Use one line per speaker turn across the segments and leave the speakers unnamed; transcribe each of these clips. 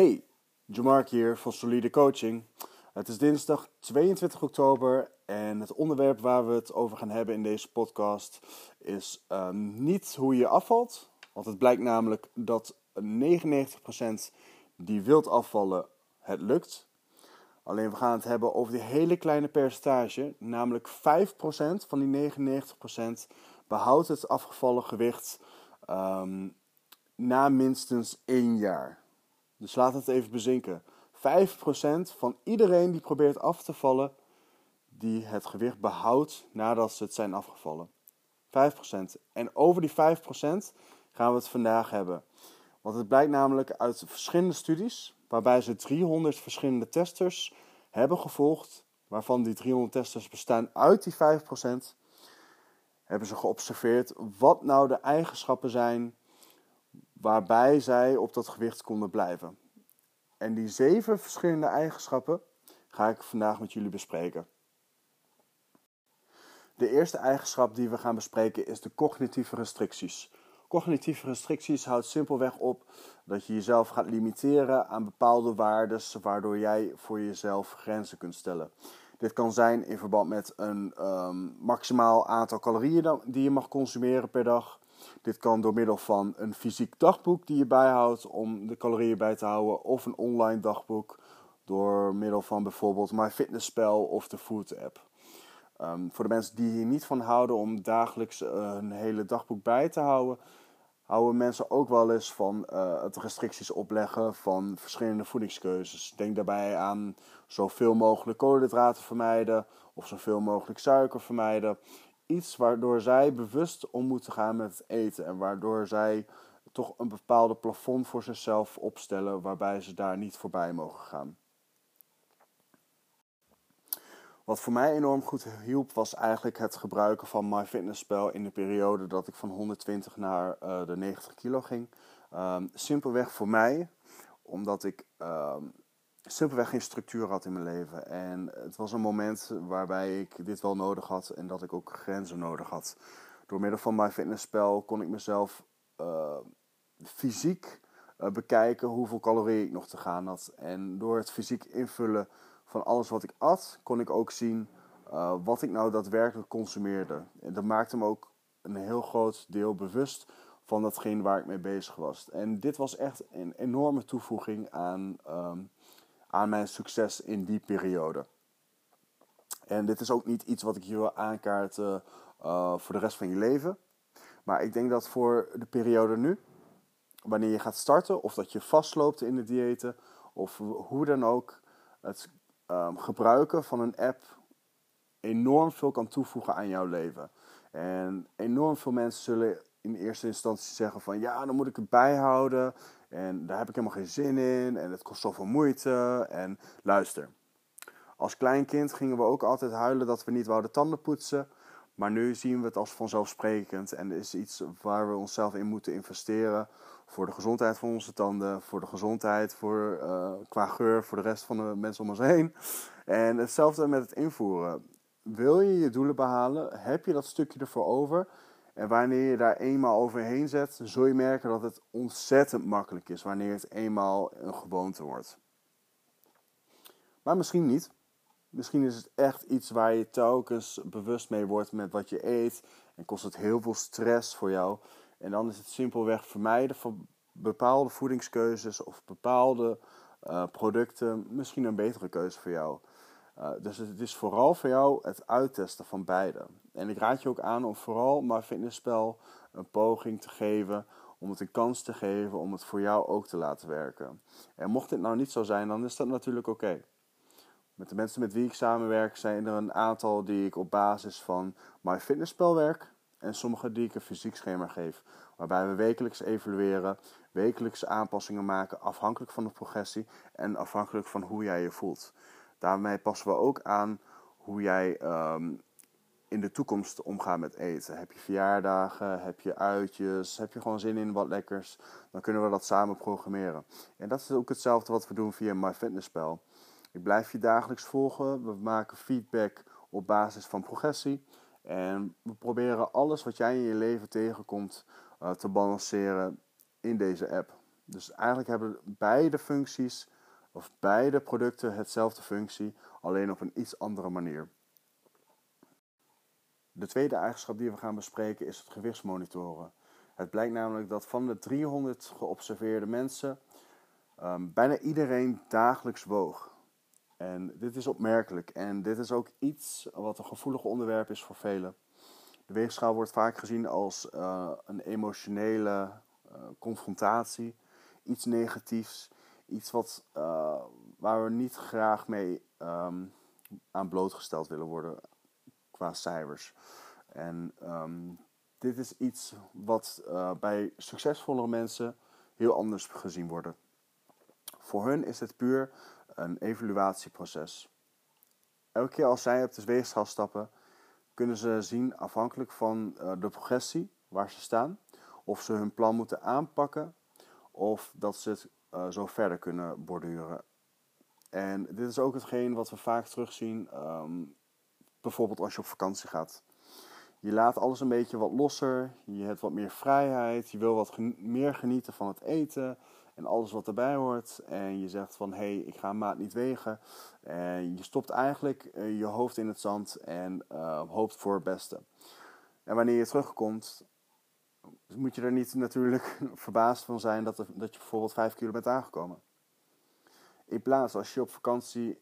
Hey, Jamark hier van Solide Coaching. Het is dinsdag 22 oktober en het onderwerp waar we het over gaan hebben in deze podcast is ehm, niet hoe je afvalt. Want het blijkt namelijk dat 99% die wilt afvallen, het lukt. Alleen we gaan het hebben over die hele kleine percentage, namelijk 5% van die 99% behoudt het afgevallen gewicht ehm, na minstens één jaar. Dus laat het even bezinken. 5% van iedereen die probeert af te vallen, die het gewicht behoudt nadat ze het zijn afgevallen. 5%. En over die 5% gaan we het vandaag hebben. Want het blijkt namelijk uit verschillende studies, waarbij ze 300 verschillende testers hebben gevolgd, waarvan die 300 testers bestaan uit die 5%, hebben ze geobserveerd wat nou de eigenschappen zijn waarbij zij op dat gewicht konden blijven. En die zeven verschillende eigenschappen ga ik vandaag met jullie bespreken. De eerste eigenschap die we gaan bespreken is de cognitieve restricties. Cognitieve restricties houdt simpelweg op dat je jezelf gaat limiteren aan bepaalde waarden, waardoor jij voor jezelf grenzen kunt stellen. Dit kan zijn in verband met een um, maximaal aantal calorieën die je mag consumeren per dag. Dit kan door middel van een fysiek dagboek die je bijhoudt om de calorieën bij te houden, of een online dagboek door middel van bijvoorbeeld MyFitnessPal of de Food app. Um, voor de mensen die hier niet van houden om dagelijks een hele dagboek bij te houden, houden mensen ook wel eens van uh, het restricties opleggen van verschillende voedingskeuzes. Denk daarbij aan zoveel mogelijk koolhydraten vermijden of zoveel mogelijk suiker vermijden iets waardoor zij bewust om moeten gaan met eten. En waardoor zij toch een bepaalde plafond voor zichzelf opstellen waarbij ze daar niet voorbij mogen gaan. Wat voor mij enorm goed hielp was eigenlijk het gebruiken van MyFitnessPal in de periode dat ik van 120 naar uh, de 90 kilo ging. Um, simpelweg voor mij, omdat ik um, simpelweg geen structuur had in mijn leven. En het was een moment waarbij ik dit wel nodig had en dat ik ook grenzen nodig had. Door middel van mijn fitnessspel kon ik mezelf uh, fysiek uh, bekijken hoeveel calorieën ik nog te gaan had. En door het fysiek invullen van alles wat ik at, kon ik ook zien uh, wat ik nou daadwerkelijk consumeerde. En dat maakte me ook een heel groot deel bewust van datgene waar ik mee bezig was. En dit was echt een enorme toevoeging aan um, aan mijn succes in die periode. En dit is ook niet iets wat ik je wil aankaarten uh, voor de rest van je leven. Maar ik denk dat voor de periode nu, wanneer je gaat starten, of dat je vastloopt in de diëten, of hoe dan ook, het um, gebruiken van een app enorm veel kan toevoegen aan jouw leven. En enorm veel mensen zullen in eerste instantie zeggen van ja, dan moet ik het bijhouden. En daar heb ik helemaal geen zin in. En het kost zoveel moeite. En luister. Als klein kind gingen we ook altijd huilen dat we niet wouden tanden poetsen. Maar nu zien we het als vanzelfsprekend. En is iets waar we onszelf in moeten investeren. Voor de gezondheid van onze tanden. Voor de gezondheid voor, uh, qua geur. Voor de rest van de mensen om ons heen. En hetzelfde met het invoeren. Wil je je doelen behalen? Heb je dat stukje ervoor over? En wanneer je daar eenmaal overheen zet, zul je merken dat het ontzettend makkelijk is wanneer het eenmaal een gewoonte wordt. Maar misschien niet. Misschien is het echt iets waar je telkens bewust mee wordt met wat je eet. En kost het heel veel stress voor jou. En dan is het simpelweg vermijden van bepaalde voedingskeuzes of bepaalde uh, producten misschien een betere keuze voor jou. Uh, dus het is vooral voor jou het uittesten van beide. En ik raad je ook aan om vooral maar een poging te geven, om het een kans te geven om het voor jou ook te laten werken. En mocht dit nou niet zo zijn, dan is dat natuurlijk oké. Met de mensen met wie ik samenwerk zijn er een aantal die ik op basis van MyFitnessPal werk en sommige die ik een fysiek schema geef. Waarbij we wekelijks evalueren, wekelijks aanpassingen maken afhankelijk van de progressie en afhankelijk van hoe jij je voelt. Daarmee passen we ook aan hoe jij um, in de toekomst omgaat met eten. Heb je verjaardagen, heb je uitjes, heb je gewoon zin in wat lekkers, dan kunnen we dat samen programmeren. En dat is ook hetzelfde wat we doen via MyFitnessPal. Ik blijf je dagelijks volgen, we maken feedback op basis van progressie. En we proberen alles wat jij in je leven tegenkomt uh, te balanceren in deze app. Dus eigenlijk hebben beide functies of beide producten hetzelfde functie, alleen op een iets andere manier. De tweede eigenschap die we gaan bespreken is het gewichtsmonitoren. Het blijkt namelijk dat van de 300 geobserveerde mensen um, bijna iedereen dagelijks woog. En dit is opmerkelijk en dit is ook iets wat een gevoelig onderwerp is voor velen. De weegschaal wordt vaak gezien als uh, een emotionele uh, confrontatie, iets negatiefs, iets wat, uh, waar we niet graag mee um, aan blootgesteld willen worden qua cijfers. En um, dit is iets wat bij succesvollere mensen heel anders gezien wordt. Voor hun is het puur een evaluatieproces. Elke keer als zij op de weegschaal stappen, kunnen ze zien afhankelijk van uh, de progressie waar ze staan, of ze hun plan moeten aanpakken of dat ze het uh, zo verder kunnen borduren. En dit is ook hetgeen wat we vaak terugzien, um, bijvoorbeeld als je op vakantie gaat. Je laat alles een beetje wat losser, je hebt wat meer vrijheid, je wil wat meer genieten van het eten en alles wat erbij hoort. En je zegt van hé, hey, ik ga maat niet wegen. En je stopt eigenlijk uh, je hoofd in het zand en uh, hoopt voor het beste. En wanneer je terugkomt, moet je er niet natuurlijk verbaasd van zijn dat, er, dat je bijvoorbeeld 5 kilo bent aangekomen. In plaats, als je op vakantie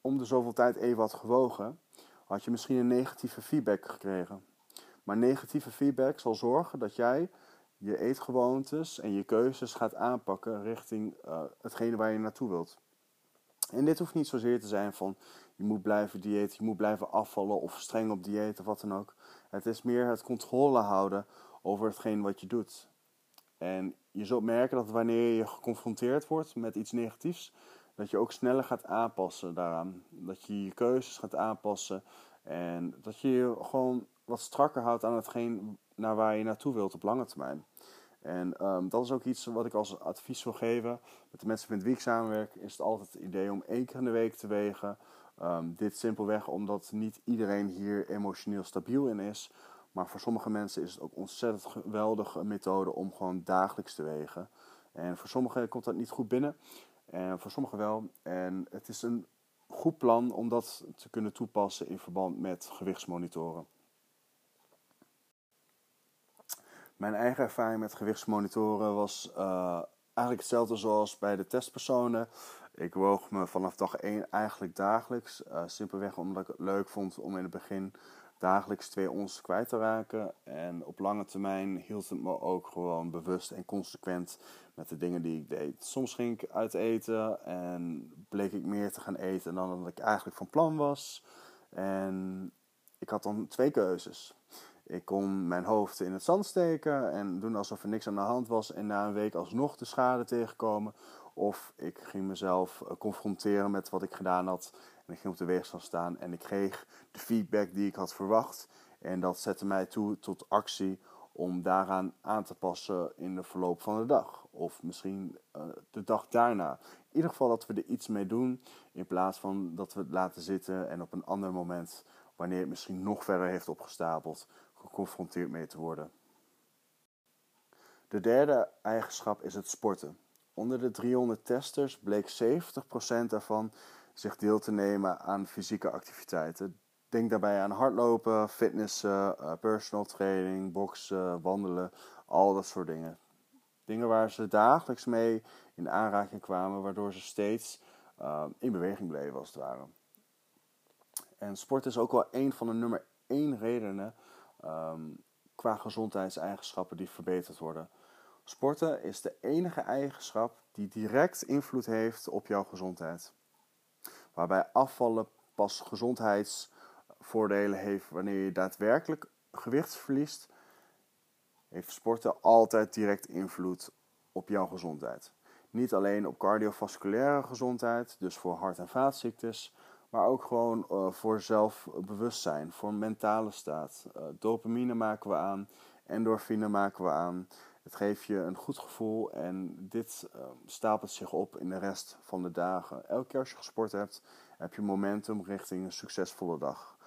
om de zoveel tijd even had gewogen, had je misschien een negatieve feedback gekregen. Maar negatieve feedback zal zorgen dat jij je eetgewoontes en je keuzes gaat aanpakken richting uh, hetgene waar je naartoe wilt. En dit hoeft niet zozeer te zijn van je moet blijven dieet, je moet blijven afvallen of streng op dieet of wat dan ook. Het is meer het controle houden over hetgeen wat je doet. En je zult merken dat wanneer je geconfronteerd wordt met iets negatiefs, dat je ook sneller gaat aanpassen daaraan. Dat je je keuzes gaat aanpassen en dat je je gewoon wat strakker houdt aan hetgeen naar waar je naartoe wilt op lange termijn. En um, dat is ook iets wat ik als advies wil geven. Met de mensen met wie ik samenwerk is het altijd het idee om één keer in de week te wegen. Um, dit simpelweg omdat niet iedereen hier emotioneel stabiel in is. Maar voor sommige mensen is het ook ontzettend geweldige methode om gewoon dagelijks te wegen. En voor sommigen komt dat niet goed binnen. En voor sommigen wel. En het is een goed plan om dat te kunnen toepassen in verband met gewichtsmonitoren. Mijn eigen ervaring met gewichtsmonitoren was uh, eigenlijk hetzelfde zoals bij de testpersonen. Ik woog me vanaf dag 1 eigenlijk dagelijks. Uh, simpelweg omdat ik het leuk vond om in het begin dagelijks twee ons kwijt te raken. En op lange termijn hield het me ook gewoon bewust en consequent met de dingen die ik deed. Soms ging ik uit eten en bleek ik meer te gaan eten dan dat ik eigenlijk van plan was. En ik had dan twee keuzes. Ik kon mijn hoofd in het zand steken en doen alsof er niks aan de hand was en na een week alsnog de schade tegenkomen. Of ik ging mezelf eh, confronteren met wat ik gedaan had en ik ging op de weegschaal staan en ik kreeg de feedback die ik had verwacht. En dat zette mij toe tot actie om daaraan aan te passen in de verloop van de dag. Of misschien uh, de dag daarna. In ieder geval dat we er iets mee doen in plaats van dat we het laten zitten en op een ander moment, wanneer het misschien nog verder heeft opgestapeld, geconfronteerd mee te worden. De derde eigenschap is het sporten. Onder de 300 testers bleek 70% daarvan zich deel te nemen aan fysieke activiteiten. Denk daarbij aan hardlopen, fitnessen, uh, personal training, boksen, wandelen, al dat soort dingen. Dingen waar ze dagelijks mee in aanraking kwamen, waardoor ze steeds uh, in beweging bleven als het ware. En sport is ook wel een van de nummer één redenen um, qua gezondheidseigenschappen die verbeterd worden. Sporten is de enige eigenschap die direct invloed heeft op jouw gezondheid. Waarbij afvallen pas gezondheidsvoordelen heeft wanneer je daadwerkelijk gewicht verliest, heeft sporten altijd direct invloed op jouw gezondheid. Niet alleen op cardiovasculaire gezondheid, dus voor hart- en vaatziektes, maar ook gewoon uh, voor zelfbewustzijn, voor mentale staat. Uh, dopamine maken we aan, endorfine maken we aan. Het geeft je een goed gevoel en dit uh, stapelt zich op in de rest van de dagen. Elke keer als je gesport hebt, heb je momentum richting een succesvolle dag.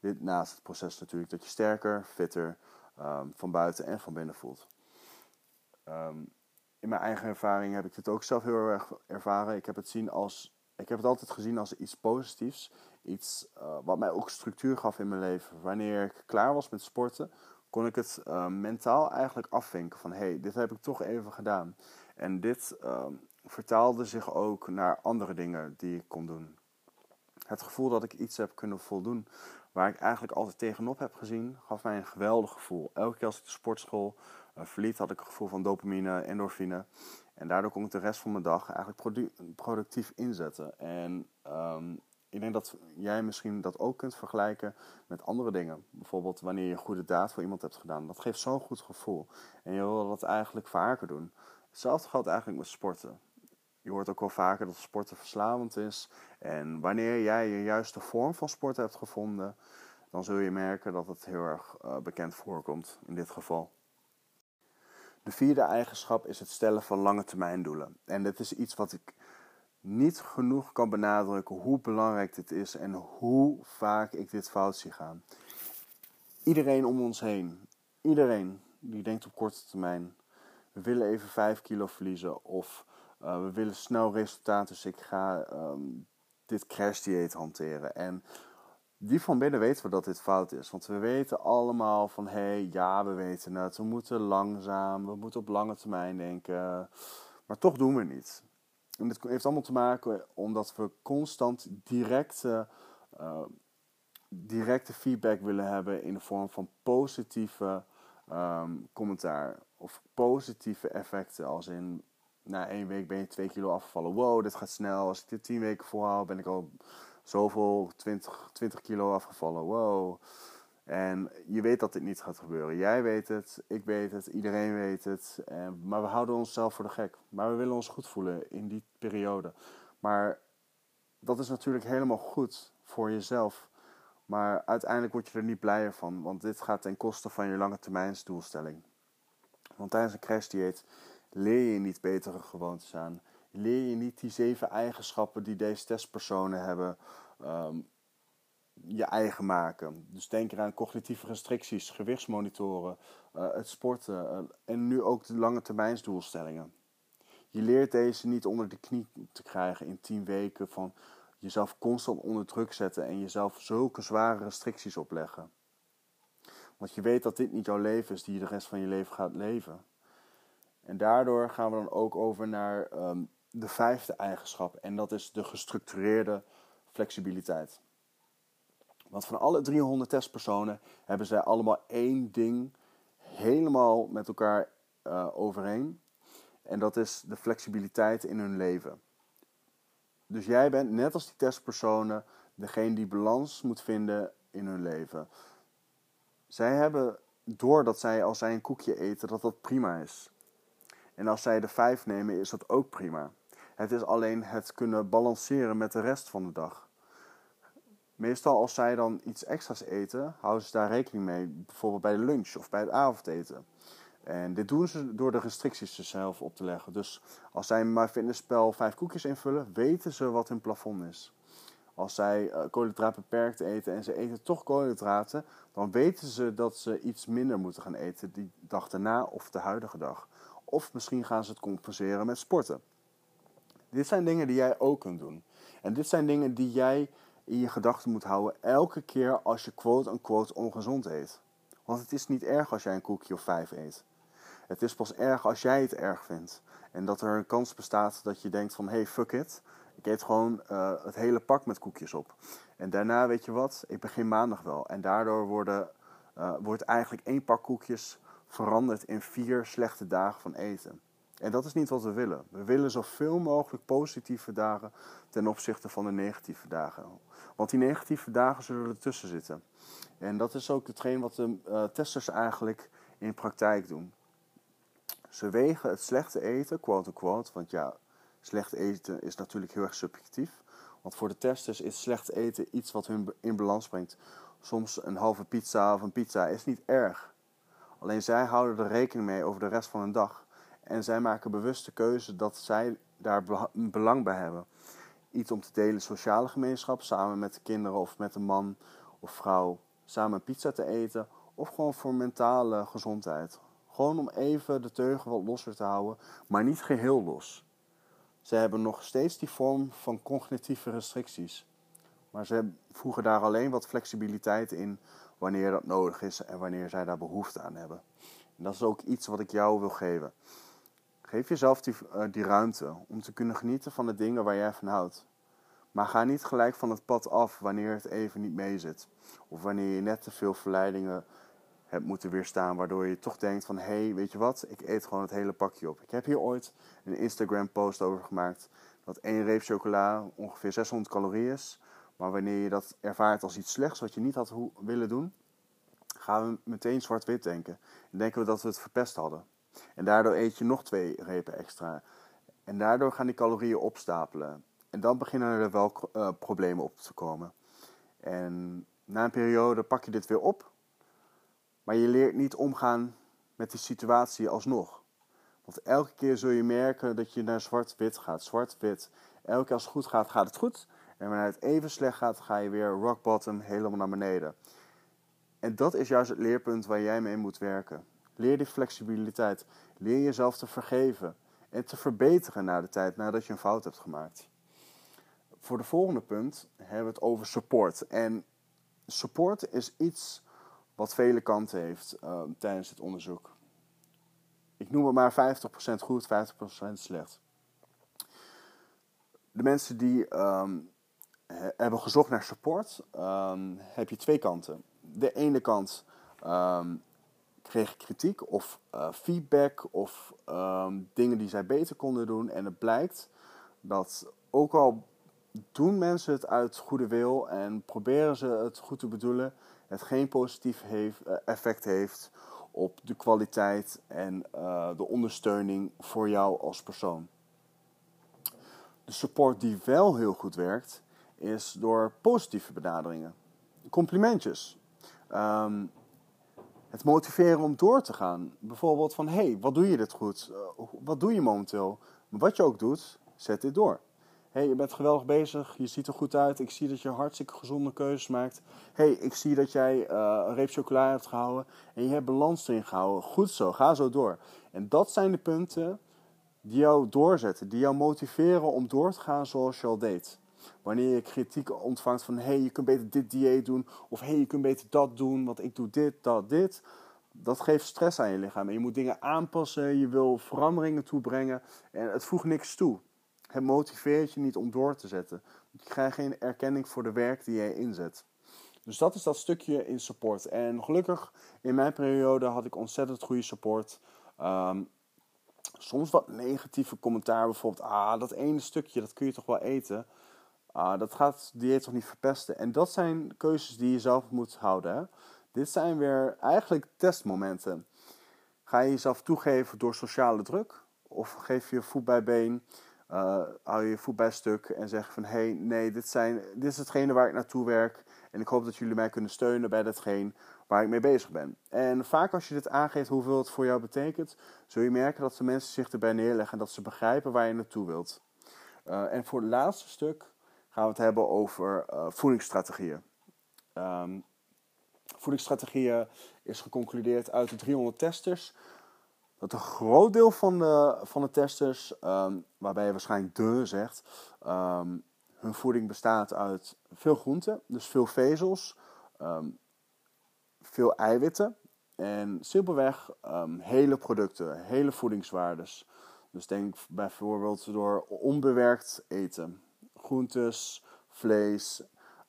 Dit naast het proces natuurlijk dat je sterker, fitter um, van buiten en van binnen voelt. Um, in mijn eigen ervaring heb ik dit ook zelf heel erg ervaren. Ik heb het, zien als, ik heb het altijd gezien als iets positiefs. Iets uh, wat mij ook structuur gaf in mijn leven. Wanneer ik klaar was met sporten, kon ik het uh, mentaal eigenlijk afvinken. Van hé, hey, dit heb ik toch even gedaan. En dit uh, vertaalde zich ook naar andere dingen die ik kon doen. Het gevoel dat ik iets heb kunnen voldoen waar ik eigenlijk altijd tegenop heb gezien, gaf mij een geweldig gevoel. Elke keer als ik de sportschool uh, verliet, had ik een gevoel van dopamine, endorfine. En daardoor kon ik de rest van mijn dag eigenlijk productief inzetten. En um, ik denk dat jij misschien dat ook kunt vergelijken met andere dingen. Bijvoorbeeld wanneer je een goede daad voor iemand hebt gedaan. Dat geeft zo'n goed gevoel. En je wil dat eigenlijk vaker doen. Hetzelfde geldt eigenlijk met sporten. Je hoort ook wel vaker dat sporten verslavend is. En wanneer jij je juiste vorm van sport hebt gevonden, dan zul je merken dat het heel erg uh, bekend voorkomt in dit geval. De vierde eigenschap is het stellen van lange termijn doelen. En dit is iets wat ik niet genoeg kan benadrukken hoe belangrijk dit is en hoe vaak ik dit fout zie gaan. Iedereen om ons heen, iedereen die denkt op korte termijn, we willen even 5 kilo verliezen of uh, we willen snel resultaat, dus ik ga um, dit crashdieet hanteren. En die van binnen weten we dat dit fout is. Want we weten allemaal van, hé, hey, ja, we weten het. We moeten langzaam, we moeten op lange termijn denken. Maar toch doen we niet. En dit heeft allemaal te maken omdat we constant directe, uh, directe feedback willen hebben in de vorm van positieve um, commentaar. Of positieve effecten, als in na één week ben je twee kilo afgevallen. Wow, dit gaat snel. Als ik dit tien weken volhoud, ben ik al zoveel, 20, 20 kilo afgevallen. Wow. En je weet dat dit niet gaat gebeuren. Jij weet het, ik weet het, iedereen weet het. En, maar we houden onszelf voor de gek. Maar we willen ons goed voelen in die periode. Maar dat is natuurlijk helemaal goed voor jezelf. Maar uiteindelijk word je er niet blijer van. Want dit gaat ten koste van je lange termijnsdoelstelling. Want tijdens een crashdieet leer je niet betere gewoontes aan. Leer je niet die zeven eigenschappen die deze testpersonen hebben um, je eigen maken. Dus denk eraan cognitieve restricties, gewichtsmonitoren, uh, het sporten uh, en nu ook de lange termijnsdoelstellingen. Je leert deze niet onder de knie te krijgen in tien weken van jezelf constant onder druk zetten en jezelf zulke zware restricties opleggen. Want je weet dat dit niet jouw leven is die je de rest van je leven gaat leven. En daardoor gaan we dan ook over naar um, de vijfde eigenschap. En dat is de gestructureerde flexibiliteit. Want van alle 300 testpersonen hebben zij allemaal één ding helemaal met elkaar uh, overeen. En dat is de flexibiliteit in hun leven. Dus jij bent net als die testpersonen degene die balans moet vinden in hun leven. Zij hebben door dat zij als zij een koekje eten, dat dat prima is. En als zij de vijf nemen, is dat ook prima. Het is alleen het kunnen balanceren met de rest van de dag. Meestal als zij dan iets extra's eten, houden ze daar rekening mee. Bijvoorbeeld bij de lunch of bij het avondeten. En dit doen ze door de restricties zichzelf op te leggen. Dus als zij in MyFitnessPal vijf koekjes invullen, weten ze wat hun plafond is. Als zij uh, koolhydraten beperkt eten en ze eten toch koolhydraten, dan weten ze dat ze iets minder moeten gaan eten die dag daarna of de huidige dag. Of misschien gaan ze het compenseren met sporten. Dit zijn dingen die jij ook kunt doen. En dit zijn dingen die jij in je gedachten moet houden elke keer als je quote-unquote ongezond eet. Want het is niet erg als jij een koekje of vijf eet. Het is pas erg als jij het erg vindt. En dat er een kans bestaat dat je denkt van... hey, fuck it. Ik eet gewoon uh, het hele pak met koekjes op. En daarna, weet je wat? Ik begin maandag wel. En daardoor worden, uh, wordt eigenlijk één pak koekjes veranderd in vier slechte dagen van eten. En dat is niet wat we willen. We willen zoveel mogelijk positieve dagen ten opzichte van de negatieve dagen. Want die negatieve dagen zullen ertussen zitten. En dat is ook hetgeen wat de uh, testers eigenlijk in praktijk doen. Ze wegen het slechte eten, quote-unquote, want ja, slecht eten is natuurlijk heel erg subjectief. Want voor de testers is slecht eten iets wat hun in balans brengt. Soms een halve pizza of een pizza is niet erg. Alleen zij houden er rekening mee over de rest van hun dag. En zij maken bewuste keuze dat zij daar belang bij hebben. Iets om te delen sociale gemeenschap, samen met de kinderen of met een man of vrouw, samen pizza te eten. Of gewoon voor mentale gezondheid. Gewoon om even de teugel wat losser te houden, maar niet geheel los. Ze hebben nog steeds die vorm van cognitieve restricties. Maar ze voegen daar alleen wat flexibiliteit in wanneer dat nodig is en wanneer zij daar behoefte aan hebben. En dat is ook iets wat ik jou wil geven. Geef jezelf die, uh, die ruimte om te kunnen genieten van de dingen waar jij van houdt. Maar ga niet gelijk van het pad af wanneer het even niet meezit. Of wanneer je net te veel verleidingen hebt moeten weerstaan, waardoor je toch denkt van hé, hey, weet je wat, ik eet gewoon het hele pakje op. Ik heb hier ooit een Instagram post over gemaakt dat één reep chocola ongeveer 600 calorieën is. Maar wanneer je dat ervaart als iets slechts wat je niet had willen doen, gaan we meteen zwart-wit denken. En denken we dat we het verpest hadden. En daardoor eet je nog twee repen extra. En daardoor gaan die calorieën opstapelen. En dan beginnen er wel uh, problemen op te komen. En na een periode pak je dit weer op. Maar je leert niet omgaan met die situatie alsnog. Want elke keer zul je merken dat je naar zwart-wit gaat. Zwart-wit. Elke keer als het goed gaat, gaat het goed. En wanneer het even slecht gaat, ga je weer rock bottom helemaal naar beneden. En dat is juist het leerpunt waar jij mee moet werken. Leer die flexibiliteit. Leer jezelf te vergeven en te verbeteren na de tijd nadat je een fout hebt gemaakt. Voor de volgende punt hebben we het over support. En support is iets wat vele kanten heeft uh, tijdens het onderzoek. Ik noem het maar 50% goed, 50% slecht. De mensen die um, hebben gezocht naar support, um, heb je twee kanten. De ene kant kreeg kritiek of uh, feedback of dingen die zij beter konden doen. En het blijkt dat ook al doen mensen het uit goede wil en proberen ze het goed te bedoelen, het geen positief heeft, eh, effect heeft op de kwaliteit en uh, de ondersteuning voor jou als persoon. De support die wel heel goed werkt, is door positieve benaderingen. Complimentjes. Um, het motiveren om door te gaan. Bijvoorbeeld van, hey, wat doe je dit goed? Uh, wat doe je momenteel? Wat je ook doet, zet dit door hey, je bent geweldig bezig, je ziet er goed uit, ik zie dat je hartstikke gezonde keuzes maakt. hey, ik zie dat jij uh, een reep chocola hebt gehouden en je hebt balans erin gehouden. Goed zo, ga zo door. En dat zijn de punten die jou doorzetten, die jou motiveren om door te gaan zoals je al deed. Wanneer je kritiek ontvangt van hey, je kunt beter dit dieet doen of hey, je kunt beter dat doen, want ik doe dit, dat, dit. Dat geeft stress aan je lichaam en je moet dingen aanpassen, je wil veranderingen toebrengen en het voegt niks toe. Het motiveert je niet om door te zetten. Je krijgt geen erkenning voor de werk die jij inzet. Dus dat is dat stukje in support. En gelukkig, in mijn periode had ik ontzettend goede support. Um, soms wat negatieve commentaar, bijvoorbeeld, ah, dat ene stukje, dat kun je toch wel eten. Ah, dat gaat dieet toch niet verpesten. En dat zijn keuzes die je zelf moet houden. Dit zijn weer eigenlijk testmomenten. Ga je jezelf toegeven door sociale druk? Of geef je voet bij been? uh, hou je je voet bij stuk en zeg van hé, hey, nee, dit, zijn, dit is hetgene waar ik naartoe werk. En ik hoop dat jullie mij kunnen steunen bij datgene waar ik mee bezig ben. En vaak als je dit aangeeft hoeveel het voor jou betekent, zul je merken dat de mensen zich erbij neerleggen en dat ze begrijpen waar je naartoe wilt. Uh, en voor het laatste stuk gaan we het hebben over uh, voedingsstrategieën. Um, voedingsstrategieën is geconcludeerd uit de 300 testers dat een groot deel van de, van de testers, ehm, waarbij je waarschijnlijk de zegt, ehm, hun voeding bestaat uit veel groenten, dus veel vezels, ehm, veel eiwitten en simpelweg hele producten, hele voedingswaardes. Dus denk bijvoorbeeld door onbewerkt eten, groentes, vlees,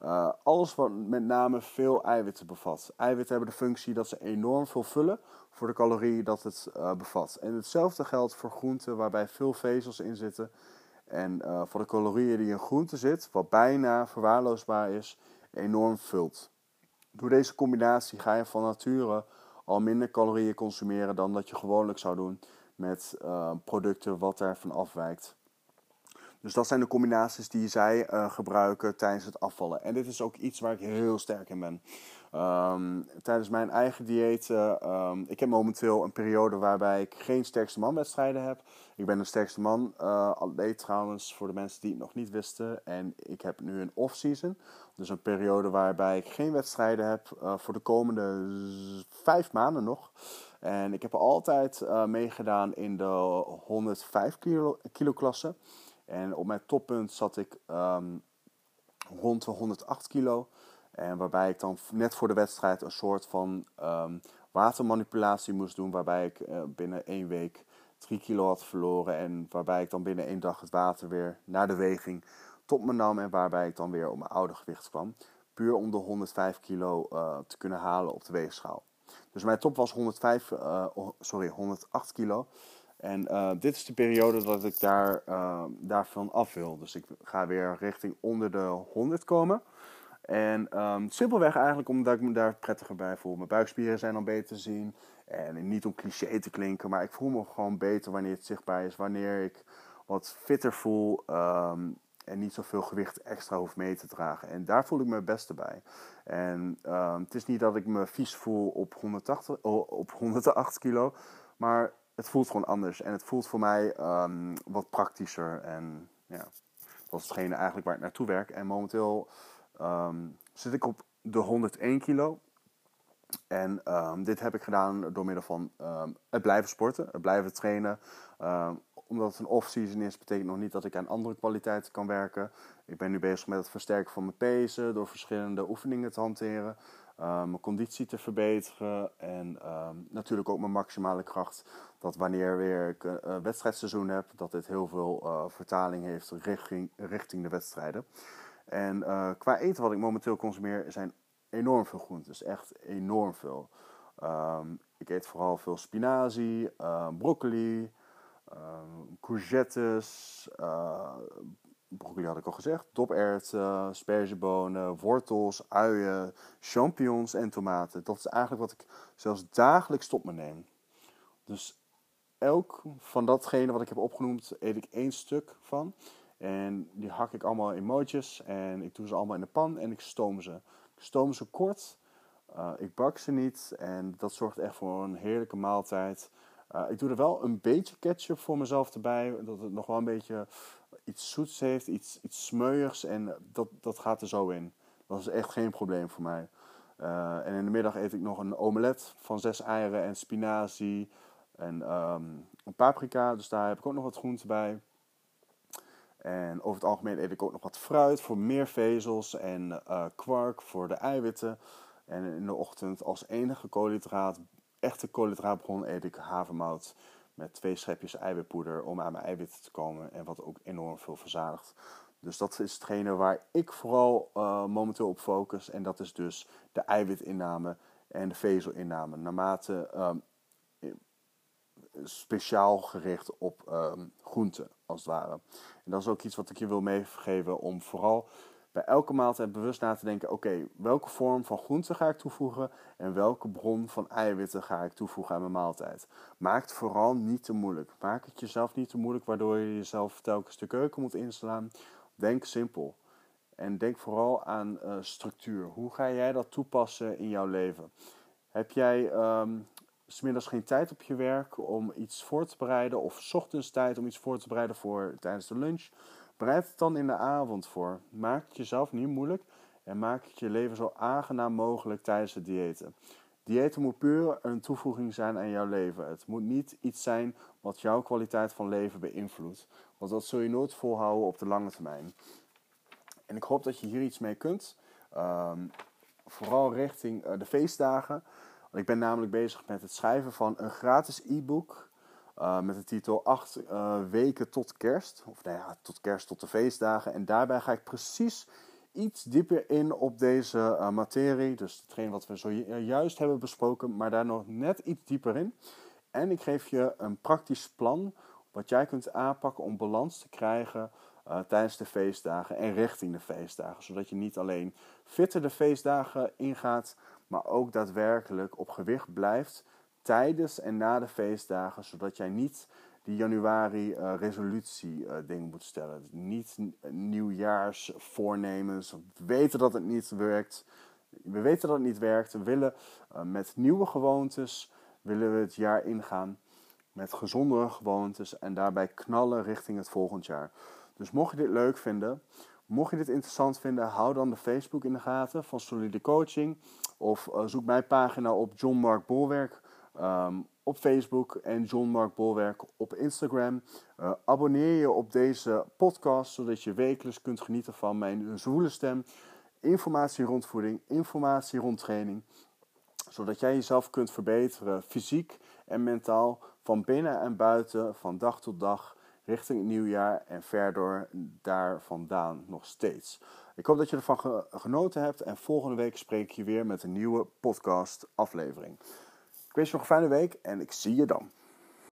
uh, alles wat met name veel eiwitten bevat. Eiwitten hebben de functie dat ze enorm veel vullen voor de calorie dat het uh, bevat. En hetzelfde geldt voor groenten waarbij veel vezels in zitten. En uh, voor de calorieën die in groenten zit, wat bijna verwaarloosbaar is, enorm vult. Door deze combinatie ga je van nature al minder calorieën consumeren dan dat je gewoonlijk zou doen met producten wat daarvan afwijkt. Dus dat zijn de combinaties die zij uh, gebruiken tijdens het afvallen. En dit is ook iets waar ik heel sterk in ben. Um, tijdens mijn eigen dieet, um, ik heb momenteel een periode waarbij ik geen sterkste man wedstrijden heb. Ik ben een sterkste man uh, trouwens, voor de mensen die het nog niet wisten. En ik heb nu een off-season, dus een periode waarbij ik geen wedstrijden heb voor de komende vijf maanden nog. En ik heb altijd meegedaan in de 105 kilo, kilo klasse. En op mijn toppunt zat ik um, rond de 108 kilo. En waarbij ik dan net voor de wedstrijd een soort van um, watermanipulatie moest doen. Waarbij ik uh, binnen één week 3 kilo had verloren. En waarbij ik dan binnen één dag het water weer naar de weging tot me nam. En waarbij ik dan weer op mijn oude gewicht kwam. Puur om de 105 kilo uh, te kunnen halen op de weegschaal. Dus mijn top was 105, uh, sorry, 108 kilo. En uh, dit is de periode dat ik daar, uh, daarvan af wil. Dus ik ga weer richting onder de 100 komen. En um, simpelweg eigenlijk omdat ik me daar prettiger bij voel. Mijn buikspieren zijn dan beter te zien. En niet om cliché te klinken, maar ik voel me gewoon beter wanneer het zichtbaar is. Wanneer ik wat fitter voel um, en niet zoveel gewicht extra hoef mee te dragen. En daar voel ik me het beste bij. En het is niet dat ik me vies voel op, 180, op 108 kilo, maar het voelt gewoon anders. En het voelt voor mij um, wat praktischer. En ja, dat is hetgene eigenlijk waar ik naartoe werk. En momenteel um, zit ik op de 101 kilo. En um, dit heb ik gedaan door middel van het blijven sporten, het blijven trainen. omdat het een off-season is, betekent nog niet dat ik aan andere kwaliteiten kan werken. Ik ben nu bezig met het versterken van mijn pezen door verschillende oefeningen te hanteren. Uh, mijn conditie te verbeteren en uh, natuurlijk ook mijn maximale kracht. Dat wanneer weer ik een uh, wedstrijdseizoen heb, dat dit heel veel uh, vertaling heeft richting, richting de wedstrijden. En qua eten wat ik momenteel consumeer zijn enorm veel groentes, echt enorm veel. Um, ik eet vooral veel spinazie, broccoli, courgettes, broccoli had ik al gezegd, doperwten, spergebonen, wortels, uien, champignons en tomaten. Dat is eigenlijk wat ik zelfs dagelijks tot me neem. Dus elk van datgene wat ik heb opgenoemd, eet ik één stuk van. En die hak ik allemaal in mootjes en ik doe ze allemaal in de pan en ik stoom ze. Ik stoom ze kort, uh, ik bak ze niet en dat zorgt echt voor een heerlijke maaltijd. Uh, ik doe er wel een beetje ketchup voor mezelf erbij, dat het nog wel een beetje iets zoets heeft, iets, iets smeuigs en dat, dat gaat er zo in. Dat is echt geen probleem voor mij. Uh, en in de middag eet ik nog een omelet van zes eieren en spinazie en um, een paprika. Dus daar heb ik ook nog wat groenten bij. En over het algemeen eet ik ook nog wat fruit voor meer vezels en uh, kwark voor de eiwitten. En in de ochtend als enige koolhydraat, echte koolhydraatbron, eet ik havermout met twee schepjes eiwitpoeder om aan mijn eiwitten te komen. En wat ook enorm veel verzadigt. Dus dat is hetgene waar ik vooral uh, momenteel op focus. En dat is dus de eiwitinname en de vezelinname. Naarmate um, speciaal gericht op um, groenten, als het ware. En dat is ook iets wat ik je wil meegeven om vooral bij elke maaltijd bewust na te denken: oké, welke vorm van groente ga ik toevoegen en welke bron van eiwitten ga ik toevoegen aan mijn maaltijd. Maak het vooral niet te moeilijk. Maak het jezelf niet te moeilijk, waardoor je jezelf telkens de keuken moet inslaan. Denk simpel. En denk vooral aan uh, structuur. Hoe ga jij dat toepassen in jouw leven? Heb jij um, smiddags geen tijd op je werk om iets voor te bereiden, of ochtends tijd om iets voor te bereiden voor tijdens de lunch? Bereid het dan in de avond voor. Maak het jezelf niet moeilijk en maak het je leven zo aangenaam mogelijk tijdens het diëten. Diëten moet puur een toevoeging zijn aan jouw leven. Het moet niet iets zijn wat jouw kwaliteit van leven beïnvloedt. Want dat zul je nooit volhouden op de lange termijn. En ik hoop dat je hier iets mee kunt. Um, vooral richting uh, de feestdagen. Ik ben namelijk bezig met het schrijven van een gratis e-book uh, met de titel 8 uh, eh, weken tot kerst. Of nou ja, tot kerst, tot de feestdagen. En daarbij ga ik precies iets dieper in op deze uh, materie. Dus hetgeen wat we zojuist hebben besproken, maar daar nog net iets dieper in. En ik geef je een praktisch plan wat jij kunt aanpakken om balans te krijgen tijdens de feestdagen en richting de feestdagen. Zodat je niet alleen fitter de feestdagen ingaat, maar ook daadwerkelijk op gewicht blijft tijdens en na de feestdagen, zodat jij niet die januari uh, resolutie uh, ding moet stellen. Niet nieuwjaarsvoornemens. We weten dat het niet werkt. We weten dat het niet werkt. We willen uh, met nieuwe gewoontes willen we het jaar ingaan. Met gezondere gewoontes en daarbij knallen richting het volgend jaar. Dus mocht je dit leuk vinden, mocht je dit interessant vinden, hou dan de Facebook in de gaten van Solide Coaching. Of zoek mijn pagina op John Mark Bolwerk. Um, op Facebook en John Mark Bolwerk op Instagram. Uh, abonneer je op deze podcast, zodat je wekelijks kunt genieten van mijn zwoele stem. Informatie rond voeding, informatie rond training. Zodat jij jezelf kunt verbeteren, fysiek en mentaal, van binnen en buiten, van dag tot dag, richting het nieuwjaar en verder daar vandaan nog steeds. Ik hoop dat je ervan genoten hebt en volgende week spreek ik je weer met een nieuwe podcast aflevering. Ik wens je nog een fijne week en ik zie je dan.